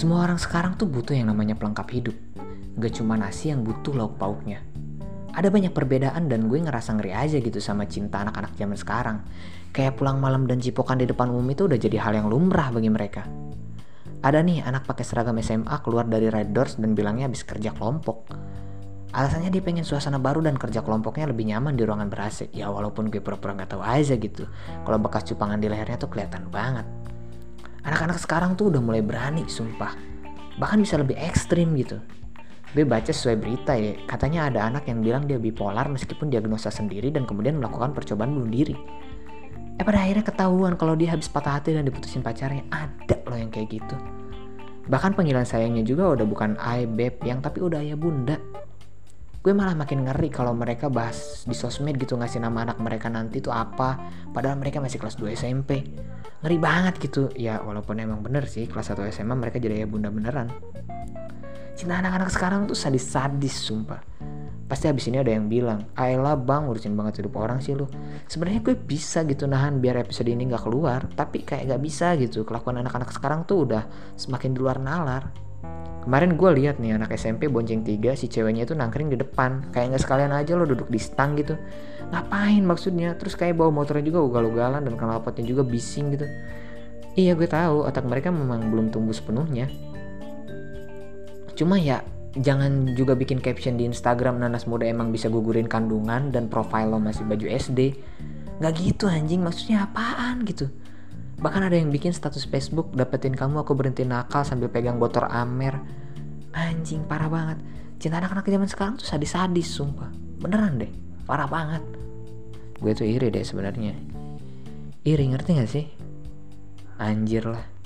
Semua orang sekarang tuh butuh yang namanya pelengkap hidup. Gak cuma nasi yang butuh lauk pauknya. Ada banyak perbedaan dan gue ngerasa ngeri aja gitu sama cinta anak-anak zaman sekarang. Kayak pulang malam dan cipokan di depan umum itu udah jadi hal yang lumrah bagi mereka. Ada nih anak pakai seragam SMA keluar dari Red Doors dan bilangnya habis kerja kelompok. Alasannya dia pengen suasana baru dan kerja kelompoknya lebih nyaman di ruangan ber -AC. Ya walaupun gue pura-pura gak tahu aja gitu. Kalau bekas cupangan di lehernya tuh kelihatan banget. Anak-anak sekarang tuh udah mulai berani sumpah. Bahkan bisa lebih ekstrim gitu. Gue baca sesuai berita ya, katanya ada anak yang bilang dia bipolar meskipun diagnosa sendiri dan kemudian melakukan percobaan bunuh diri. Eh pada akhirnya ketahuan kalau dia habis patah hati dan diputusin pacarnya. Ada loh yang kayak gitu. Bahkan panggilan sayangnya juga udah bukan I, Beb, yang tapi udah ayah bunda gue malah makin ngeri kalau mereka bahas di sosmed gitu ngasih nama anak mereka nanti tuh apa. Padahal mereka masih kelas 2 SMP ngeri banget gitu. Ya walaupun emang bener sih kelas 1 SMA mereka jadi ya bunda beneran. Cinta anak-anak sekarang tuh sadis-sadis sumpah. Pasti abis ini ada yang bilang Ayla bang urusin banget hidup orang sih lu. Sebenarnya gue bisa gitu nahan biar episode ini nggak keluar tapi kayak gak bisa gitu. Kelakuan anak-anak sekarang tuh udah semakin di luar nalar Kemarin gue lihat nih anak SMP bonceng tiga si ceweknya itu nangkring di depan. Kayak nggak sekalian aja lo duduk di stang gitu. Ngapain maksudnya? Terus kayak bawa motornya juga ugal-ugalan dan knalpotnya juga bising gitu. Iya gue tahu otak mereka memang belum tumbuh sepenuhnya. Cuma ya jangan juga bikin caption di Instagram nanas muda emang bisa gugurin kandungan dan profile lo masih baju SD. Nggak gitu anjing maksudnya apaan gitu. Bahkan ada yang bikin status Facebook dapetin kamu aku berhenti nakal sambil pegang botol Amer. Anjing parah banget. Cinta anak-anak zaman sekarang tuh sadis-sadis sumpah. Beneran deh, parah banget. Gue tuh iri deh sebenarnya. Iri ngerti gak sih? Anjir lah.